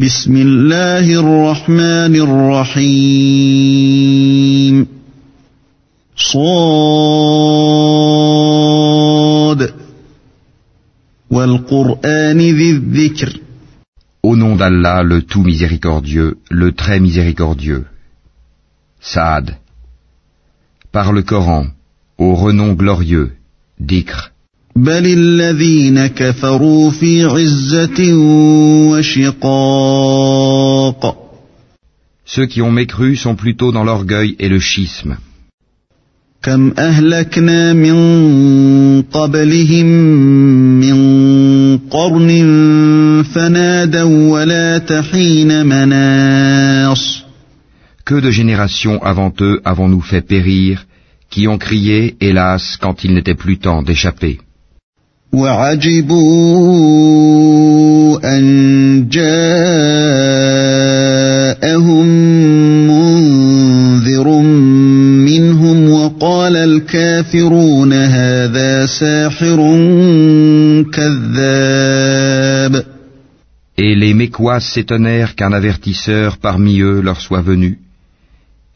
بسم الله الرحمن الرحيم صاد والقرآن ذي الذكر Au nom d'Allah, le tout miséricordieux, le très miséricordieux. Saad. Par le Coran, au renom glorieux, d'Ikr. بل الذين كفروا في عزة وشقاق Ceux qui ont mécru sont plutôt dans l'orgueil et le schisme. كم أهلكنا من قبلهم من قرن فنادوا ولا تحين مناص Que de générations avant eux avons-nous fait périr, qui ont crié, hélas, quand il n'était plus temps d'échapper. وعجبوا أن جاءهم منذر منهم وقال الكافرون هذا ساحر كذاب Et les Mécois s'étonnèrent qu'un avertisseur parmi eux leur soit venu.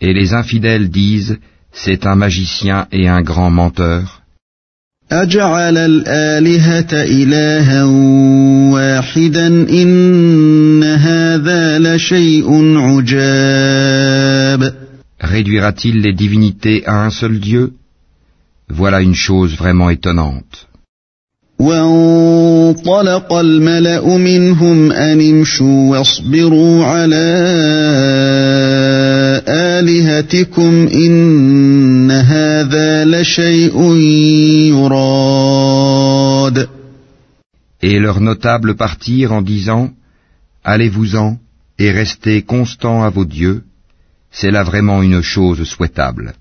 Et les infidèles disent, c'est un magicien et un grand menteur. أجعل الآلهة إلها واحدا إن هذا لشيء عجاب Réduira-t-il les divinités à un seul Dieu Voilà une chose vraiment étonnante. وانطلق الملأ منهم أن امشوا واصبروا على آلهتكم إن هذا لشيء يراد Et leurs notables partirent en disant, Allez-vous-en et restez constants à vos dieux, c'est là vraiment une chose souhaitable.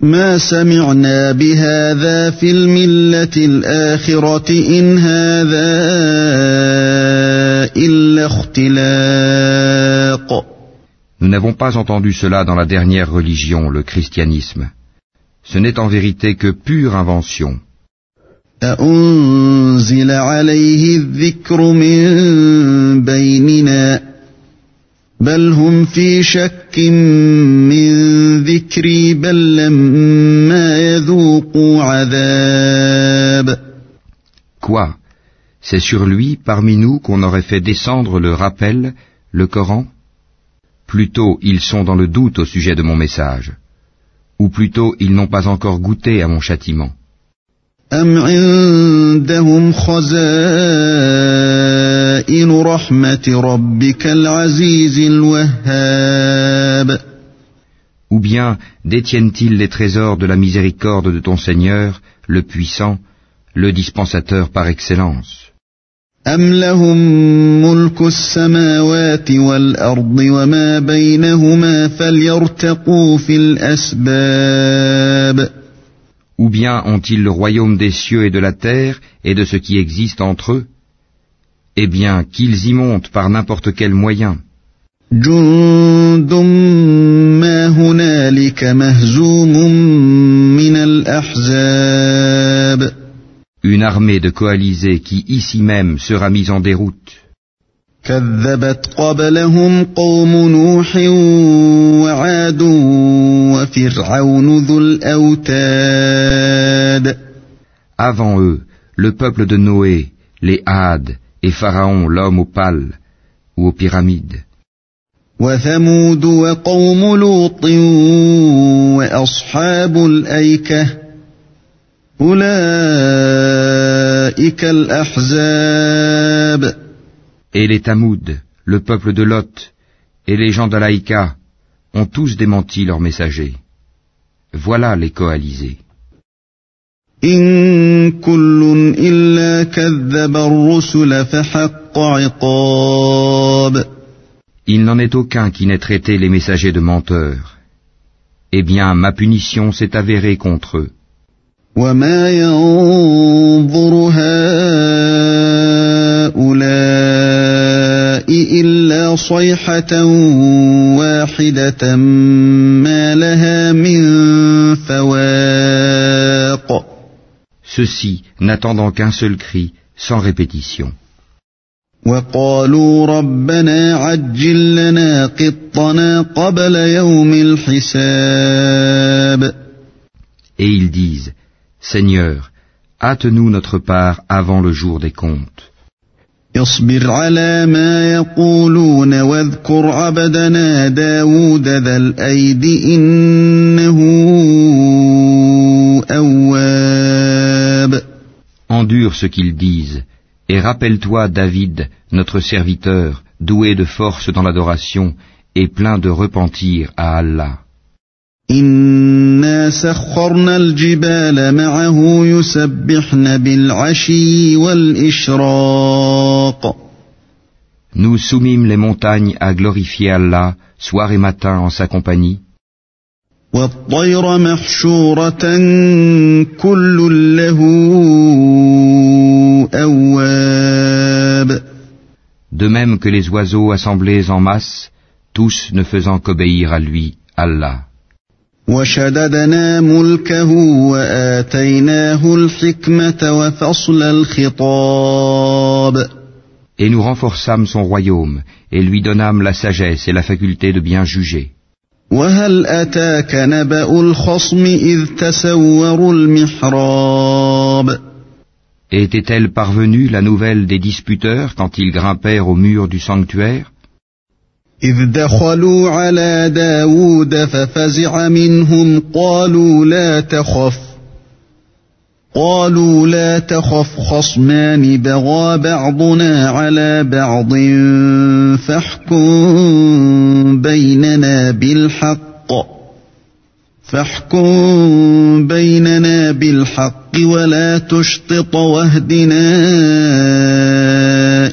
ما سمعنا بهذا في الملة الآخرة إن هذا إلا اختلاق Nous n'avons pas entendu cela dans la dernière religion, le christianisme. ce n'est en vérité que pure invention. Quoi? C'est sur lui parmi nous qu'on aurait fait descendre le rappel, le Coran? Plutôt ils sont dans le doute au sujet de mon message ou plutôt ils n'ont pas encore goûté à mon châtiment. Ou bien détiennent-ils les trésors de la miséricorde de ton Seigneur, le puissant, le dispensateur par excellence? أم لهم ملك السماوات والأرض وما بينهما فليرتقوا في الأسباب Ou bien ont-ils le royaume des cieux et de la terre et de ce qui existe entre eux Eh bien, qu'ils y montent par n'importe quel moyen. جند ما هنالك مهزوم من الأحزاب Une armée de coalisés qui ici même sera mise en déroute. كذبت قبلهم قوم نوح وعاد وفرعون ذو الأوتاد Avant eux, le peuple de Noé, les Hades et Pharaon, l'homme aux pales ou aux pyramides. وثمود وقوم لوط وأصحاب الأيكة أولئك الأحزاب Et les Tamouds, le peuple de Lot, et les gens d'Alaïka ont tous démenti leurs messagers. Voilà les coalisés. Il n'en est aucun qui n'ait traité les messagers de menteurs. Eh bien, ma punition s'est avérée contre eux. وما ينظر هؤلاء إلا صيحة واحدة ما لها من فواق Ceux-ci, n'attendant qu'un seul cri, sans répétition. وقالوا ربنا عجل لنا قطنا قبل يوم الحساب Et ils disent, Seigneur, hâte-nous notre part avant le jour des comptes. اصبر على ما يقولون واذكر عبدنا داود ذا الأيد إنه أواب Endure ce qu'ils disent, et rappelle-toi David, notre serviteur, doué de force dans l'adoration, et plein de repentir à Allah. إنا سخرنا الجبال معه يسبحن بالعشي والإشراق Nous soumîmes les montagnes à glorifier Allah, soir et matin en sa compagnie, والطير محشورة كل له أواب de même que les oiseaux assemblés en masse, tous ne faisant qu'obéir à lui, Allah. وشددنا ملكه وآتيناه الحكمة وفصل الخطاب Et nous renforçâmes son royaume, et lui donnâmes la sagesse et la faculté de bien juger. وهل أتاك نبأ الخصم إذ تسوروا المحراب Et était-elle parvenue la nouvelle des disputeurs quand ils grimpèrent au mur du sanctuaire إذ دخلوا على داود ففزع منهم قالوا لا تخف قالوا لا تخف خصمان بغى بعضنا على بعض فاحكم بيننا بالحق. فاحكم بيننا بالحق ولا تشطط واهدنا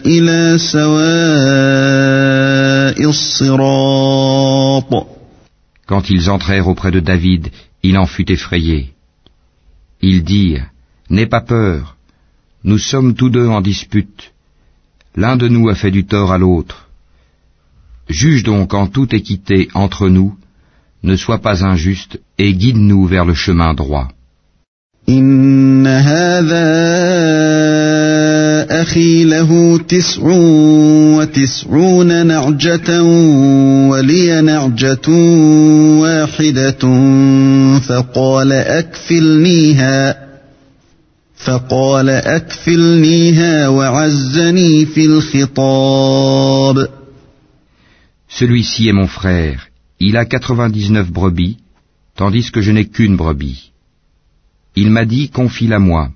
إلى سواء الصراط Quand ils entrèrent auprès de David, il en fut effrayé. Ils dirent, N'aie pas peur, nous sommes tous deux en dispute. L'un de nous a fait du tort à l'autre. Juge donc en toute équité entre nous, ne sois pas injuste, et guide-nous vers le chemin droit. إن هذا أخي له تسع وتسعون نعجة ولي نعجة واحدة فقال أكفلنيها فقال أكفلنيها وعزني في الخطاب Celui-ci est mon frère, il a quatre-vingt-dix-neuf brebis, tandis que je n'ai qu'une brebis. Il m'a dit, confie-la moi.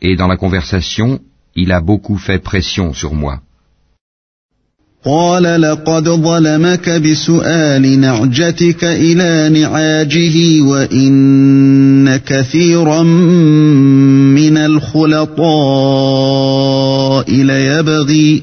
Et dans la conversation, il a beaucoup fait pression sur moi. قال لقد ظلمك بسؤال نعجتك إلى نعاجه وإن كثيرا من الخلطاء ليبغي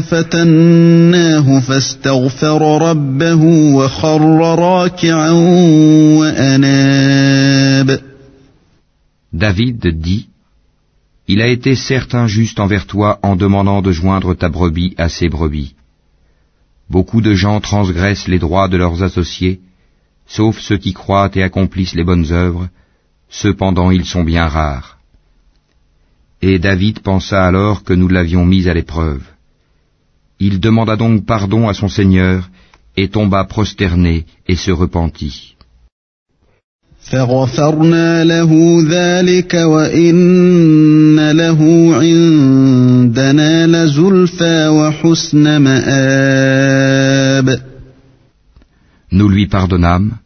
فتناه فاستغفر ربه وخر راكعا وأناب David dit, Il a été certes injuste envers toi en demandant de joindre ta brebis à ses brebis. Beaucoup de gens transgressent les droits de leurs associés, sauf ceux qui croient et accomplissent les bonnes œuvres, cependant ils sont bien rares. Et David pensa alors que nous l'avions mis à l'épreuve. Il demanda donc pardon à son Seigneur et tomba prosterné et se repentit. Nous lui pardonnâmes,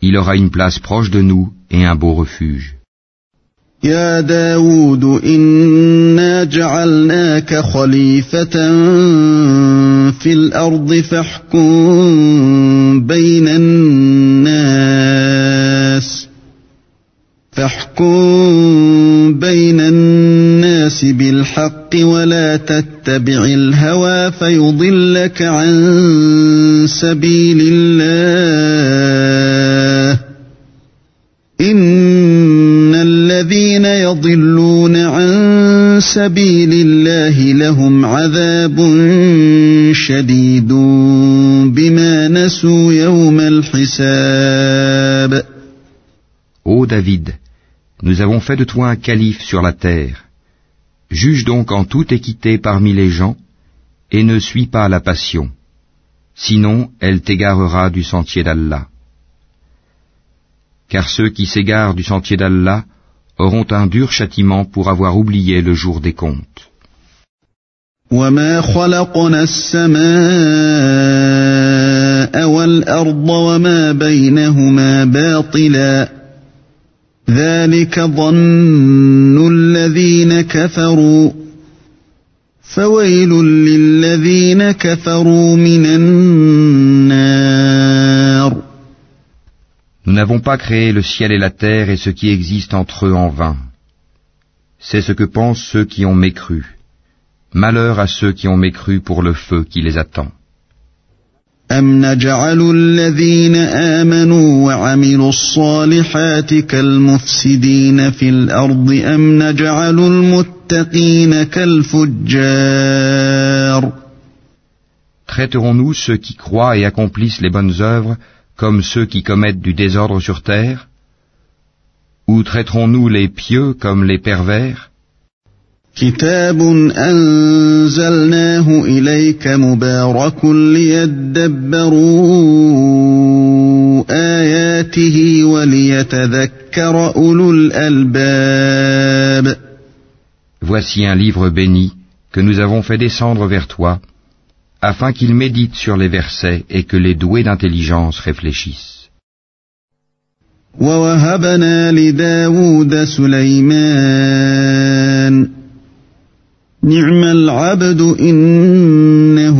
il aura une place proche de nous et un beau refuge. يا داود إنا جعلناك خليفة في الأرض فاحكم بين الناس فاحكم بين الناس بالحق ولا تتبع الهوى فيضلك عن سبيل الله. سبيل الله لهم عذاب شديد بما نسوا يوم الحساب Ô David, nous avons fait de toi un calife sur la terre. Juge donc en toute équité parmi les gens, et ne suis pas la passion. Sinon, elle t'égarera du sentier d'Allah. Car ceux qui s'égarent du sentier d'Allah auront un dur châtiment pour avoir oublié le jour des comptes. وما خلقنا السماء والأرض وما بينهما باطلا ذلك ظن الذين كفروا فويل للذين كفروا من النار Nous n'avons pas créé le ciel et la terre et ce qui existe entre eux en vain. C'est ce que pensent ceux qui ont mécru. Malheur à ceux qui ont mécru pour le feu qui les attend. أم نجعل الذين آمنوا وعملوا الصالحات كالمفسدين في الأرض أم نجعل المتقين كالفجار Traiterons-nous ceux qui croient et accomplissent les bonnes œuvres comme ceux qui commettent du désordre sur terre Ou traiterons-nous les pieux comme les pervers كتاب أنزلناه إليك مبارك ليدبروا آياته وليتذكر أولو الألباب Voici un livre béni que nous avons fait descendre vers toi, afin qu'il médite sur les versets et que les doués d'intelligence réfléchissent. ووهبنا لداود سليمان نعم العبد إنه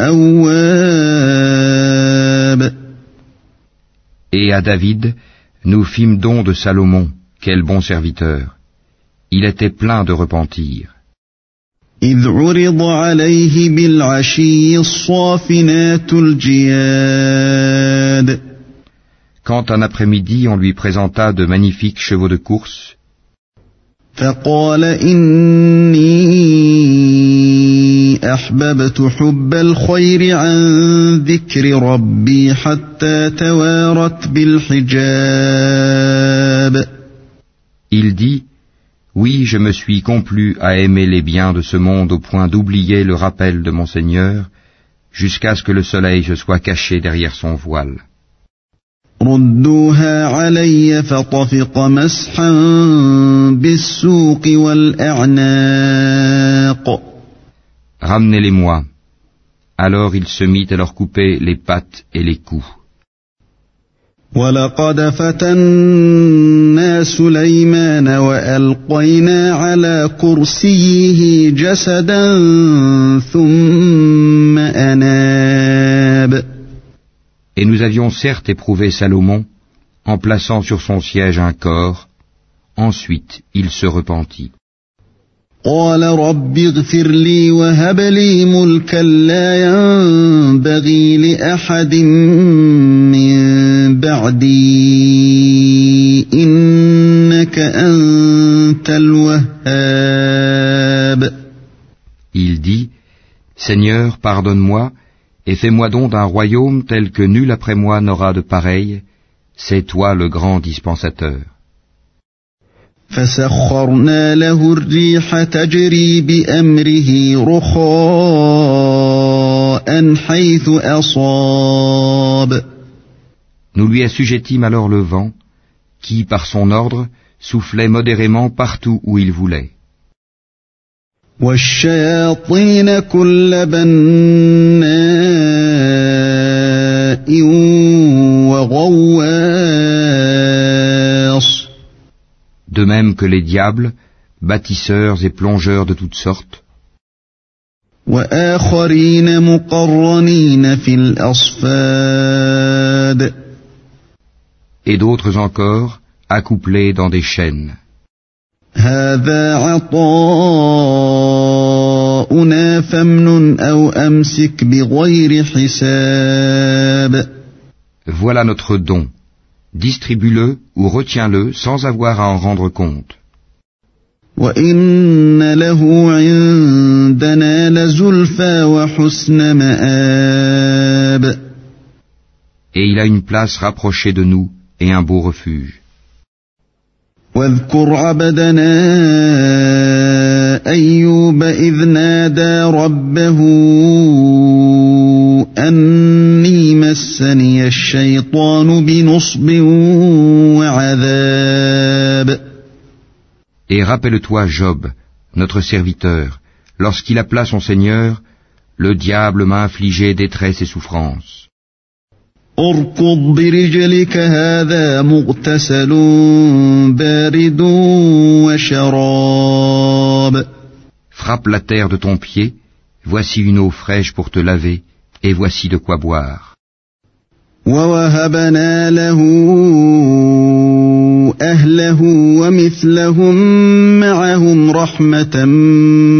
أواب Et à David, nous fîmes don de Salomon, quel bon serviteur. Il était plein de repentir. إذ عرض عليه بالعشي الصافنات الجياد. Quand un après-midi on lui présenta de magnifiques chevaux de course, فقال إني أحببت حب الخير عن ذكر ربي حتى توارت بالحجاب. Il dit Oui, je me suis complu à aimer les biens de ce monde au point d'oublier le rappel de mon Seigneur, jusqu'à ce que le soleil se soit caché derrière son voile. Ramenez-les-moi. Alors il se mit à leur couper les pattes et les coups. ولقد فتنا سليمان وألقينا على كرسيه جسدا ثم أناب Et nous avions certes éprouvé Salomon en plaçant sur son siège un corps, ensuite il se repentit. قال رب اغفر لي وهب لي ملكا لا ينبغي لأحد من بعدي إنك أنت الوهاب Il dit, Seigneur, pardonne-moi, et fais-moi don d'un royaume tel que nul après moi n'aura de pareil, c'est toi le grand dispensateur. فسخرنا له الريح تجري بأمره رخاء حيث أصاب Nous lui assujettîmes alors le vent, qui, par son ordre, soufflait modérément partout où il voulait. والشياطين كل بناء وغواص De même que les diables, bâtisseurs et plongeurs de toutes sortes, وآخرين مقرنين في الأصفاد et d'autres encore accouplés dans des chaînes. Voilà notre don. Distribue-le ou retiens-le sans avoir à en rendre compte. Et il a une place rapprochée de nous et un beau refuge. واذكر عبدنا أيوب إذ نادى ربه أني مسني الشيطان بنصب وعذاب Et rappelle-toi Job, notre serviteur, lorsqu'il appela son Seigneur, le diable m'a infligé détresse et souffrance. اركض برجلك هذا مغتسل بارد وشراب Frappe la terre de ton pied, voici une eau fraîche pour te laver, et voici de quoi boire. ووهبنا له أهله ومثلهم معهم رحمة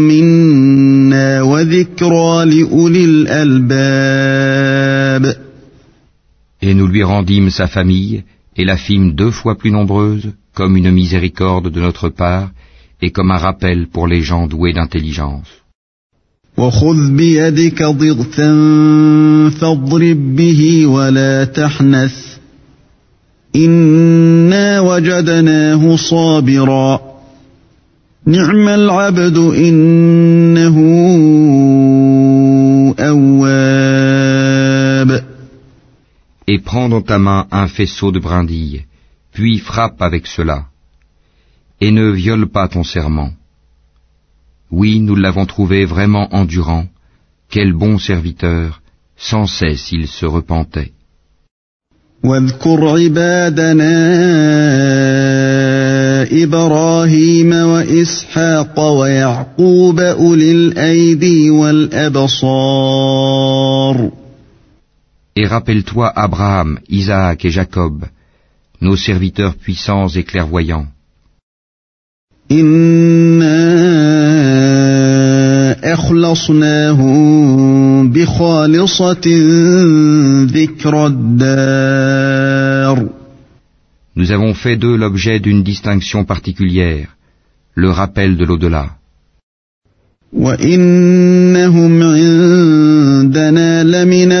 منا وذكرى لأولي الألباب lui rendîmes sa famille, et la fîmes deux fois plus nombreuse, comme une miséricorde de notre part, et comme un rappel pour les gens doués d'intelligence Et prends dans ta main un faisceau de brindilles, puis frappe avec cela. Et ne viole pas ton serment. Oui, nous l'avons trouvé vraiment endurant. Quel bon serviteur, sans cesse il se repentait. واذكر عبادنا إبراهيم وإسحاق ويعقوب أولي الأيدي والأبصار Et rappelle-toi Abraham, Isaac et Jacob, nos serviteurs puissants et clairvoyants. إنا أخلصناهم بخالصة ذكر الدار Nous avons fait d'eux l'objet d'une distinction particulière, le rappel de l'au-delà. وإنهم عندنا لمن المصطفين الأخيار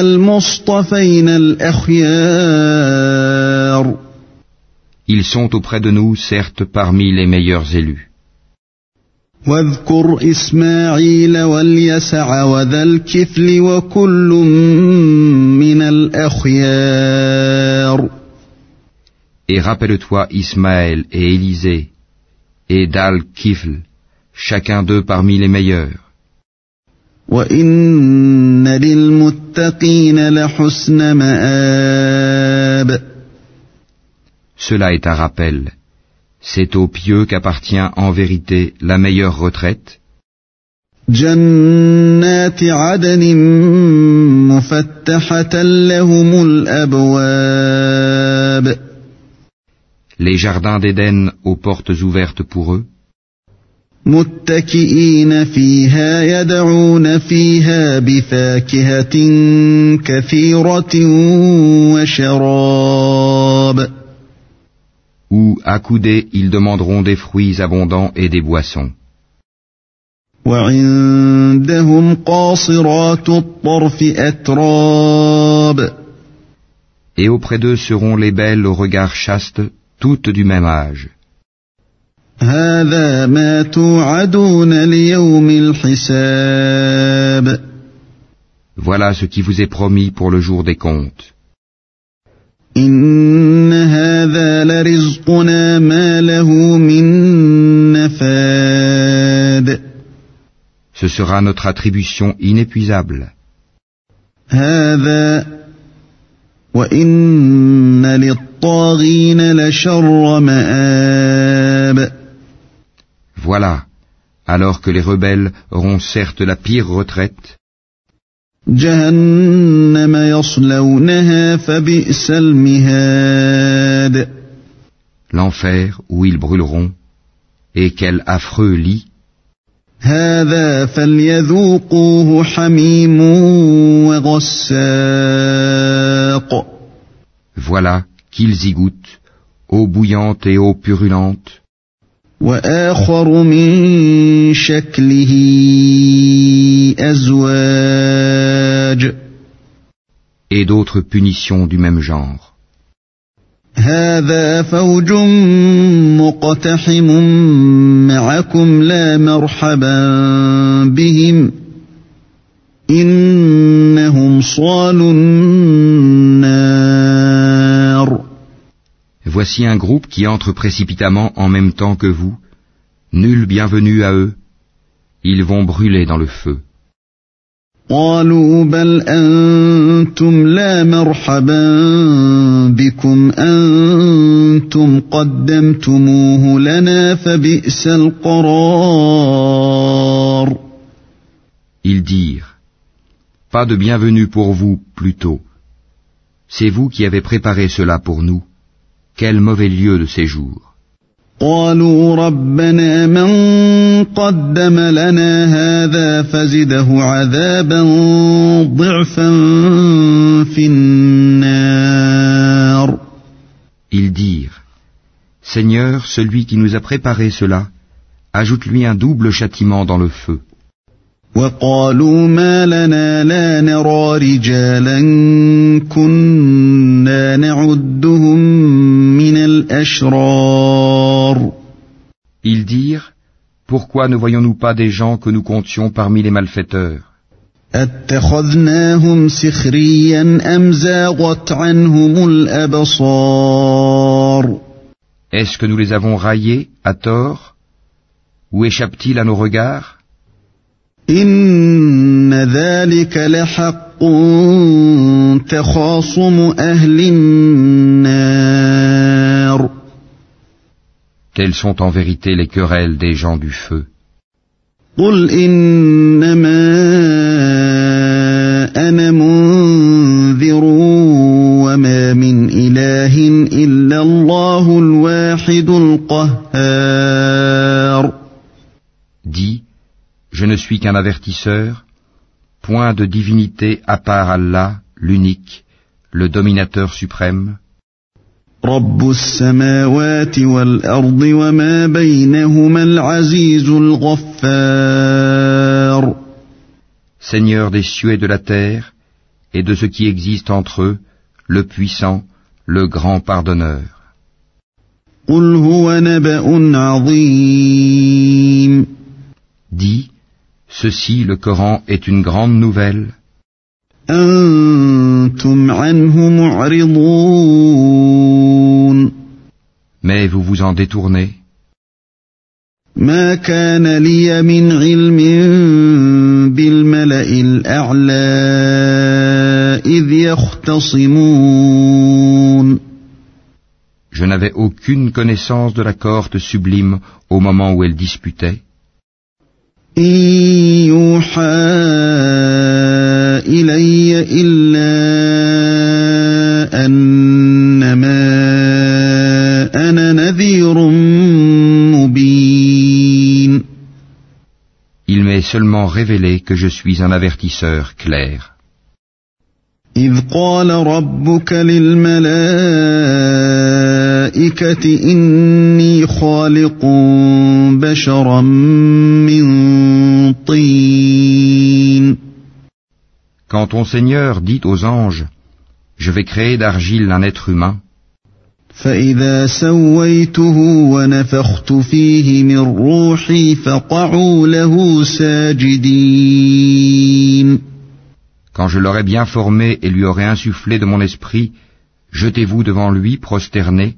Ils sont auprès de nous, certes, parmi les meilleurs élus. واذكر إسماعيل واليسع وذا الكفل وكل من الأخيار Et rappelle-toi Ismaël et Élisée, et Dal-Kifl, chacun d'eux parmi les meilleurs. وإن للمتقين لحسن مآب Cela est un rappel. C'est aux pieux qu'appartient en vérité la meilleure retraite, جنات عدن مفتحة لهم الأبواب les jardins d'Éden aux portes ouvertes pour eux, متكئين فيها يدعون فيها بفاكهة كثيرة وشراب où, accoudés, ils demanderont des fruits abondants et des boissons. وعندهم قاصرات الطرف أتراب Et auprès d'eux seront les belles au regard chaste, toutes du même âge. هذا ما توعدون ليوم الحساب Voilà ce qui vous est promis pour le jour des comptes. إن هذا لرزقنا ما له من نفاد Ce sera notre attribution inépuisable. هذا وإن للطاغين لشر مآب Voilà, alors que les rebelles auront certes la pire retraite. L'enfer où ils brûleront, et quel affreux lit. Voilà qu'ils y goûtent, eau bouillante et eau purulente, وآخر من شكله أزواج et d'autres punitions du même genre. هذا فوج مقتحم معكم لا مرحبا بهم إنهم صالوا Voici un groupe qui entre précipitamment en même temps que vous. Nul bienvenue à eux. Ils vont brûler dans le feu. قالوا بل أنتم لا مرحبا بكم أنتم قدمتموه لنا فبئس القرار Ils dirent, Pas de bienvenue pour vous, plutôt. C'est vous qui avez préparé cela pour nous. Quel mauvais lieu de séjour. قالوا ربنا من قدم لنا هذا فزده عذابا ضعفا في النار Ils dirent, Seigneur, celui qui nous a préparé cela, ajoute-lui un double châtiment dans le feu. وقالوا ما لنا لا نرى رجالا كنا نعدهم من الأشرار Ils dirent, pourquoi ne voyons-nous pas des gens que nous comptions parmi les malfaiteurs? Est-ce que nous les avons raillés à tort Ou échappe-t-il à nos regards? Telles sont en vérité les querelles des gens du feu. قل إنما أنا منذر وما من إله إلا الله الواحد القهار Dis, je ne suis qu'un avertisseur, point de divinité à part Allah, l'unique, le dominateur suprême, رب السماوات والأرض وما بينهما العزيز الغفار Seigneur des cieux et de la terre, et de ce qui existe entre eux, le puissant, le grand pardonneur. قل هو نبأ عظيم Dis, ceci, le Coran, est une grande nouvelle, أنتم عنه معرضون mais vous vous en détournez. ما كان لي من علم بالملأ الأعلى إذ يختصمون Je n'avais aucune connaissance de la cohorte sublime au moment où elle disputait. إن يوحى إلي إلا أنما seulement révélé que je suis un avertisseur clair. إذ قال ربك للملائكة إني خالق بشرا من طين Quand ton Seigneur dit aux anges, Je vais créer d'argile un être humain, فإذا سويته ونفخت فيه من روحي فقعوا له ساجدين quand je l'aurai bien formé et lui aurai insufflé de mon esprit, jetez-vous devant lui prosterné,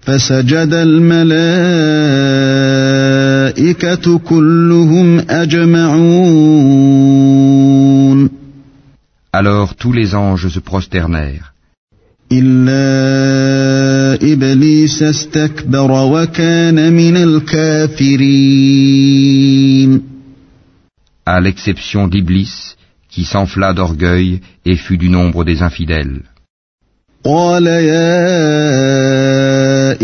فسجد الملائكة كلهم أجمعون alors tous les anges se prosternèrent, إلا إبليس استكبر وكان من الكافرين. À l'exception d'Iblis, qui s'enfla d'orgueil et fut du nombre des infidèles. قال يا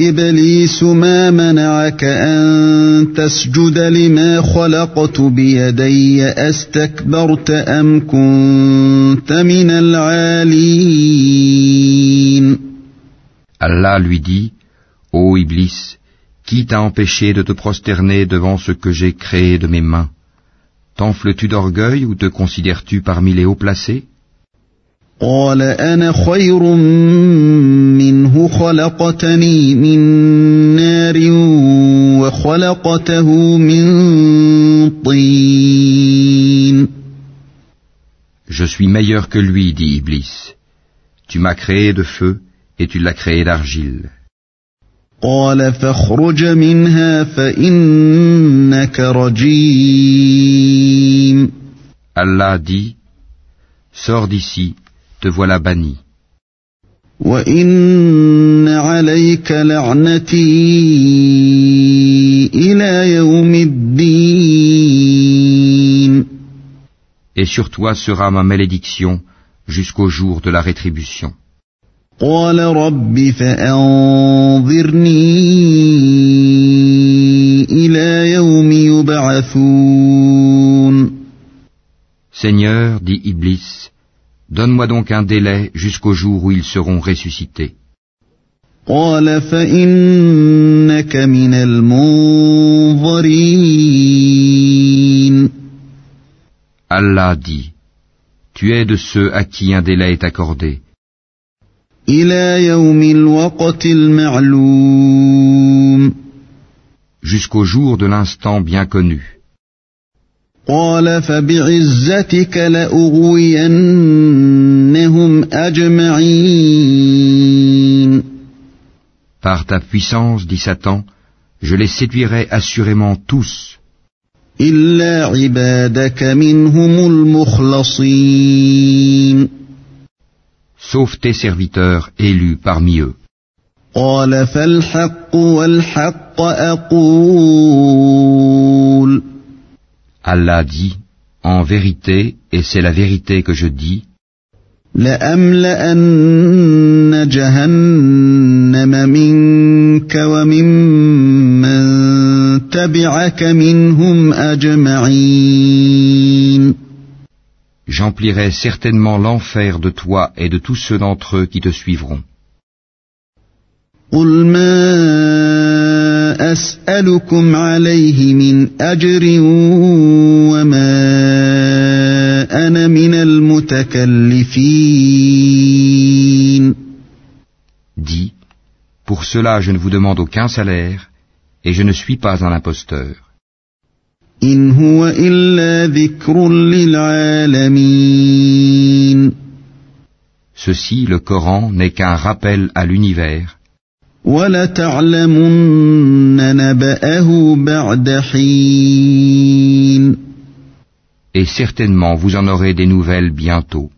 إبليس ما منعك أن تسجد لما خلقت بيدي؟ أستكبرت أم كنت من العالين؟ Allah lui dit, Ô Iblis, qui t'a empêché de te prosterner devant ce que j'ai créé de mes mains? T'enfles-tu d'orgueil ou te considères-tu parmi les hauts placés? Je suis meilleur que lui, dit Iblis. Tu m'as créé de feu et tu l'as créé d'argile. Allah dit, sors d'ici, te voilà banni. Et sur toi sera ma malédiction jusqu'au jour de la rétribution. قال رب فأنظرني إلى يوم يبعثون Seigneur, dit Iblis, donne-moi donc un délai jusqu'au jour où ils seront ressuscités. قال فإنك من المنظرين Allah dit, tu es de ceux à qui un délai est accordé. Jusqu'au jour de l'instant bien connu. Par ta puissance, dit Satan, je les séduirai assurément tous. Sauf tes serviteurs élus parmi eux. Allah dit, en vérité, et c'est la vérité que je dis, j'emplirai certainement l'enfer de toi et de tous ceux d'entre eux qui te suivront. Dis, pour cela je ne vous demande aucun salaire, et je ne suis pas un imposteur. Ceci, le Coran, n'est qu'un rappel à l'univers. Et certainement vous en aurez des nouvelles bientôt.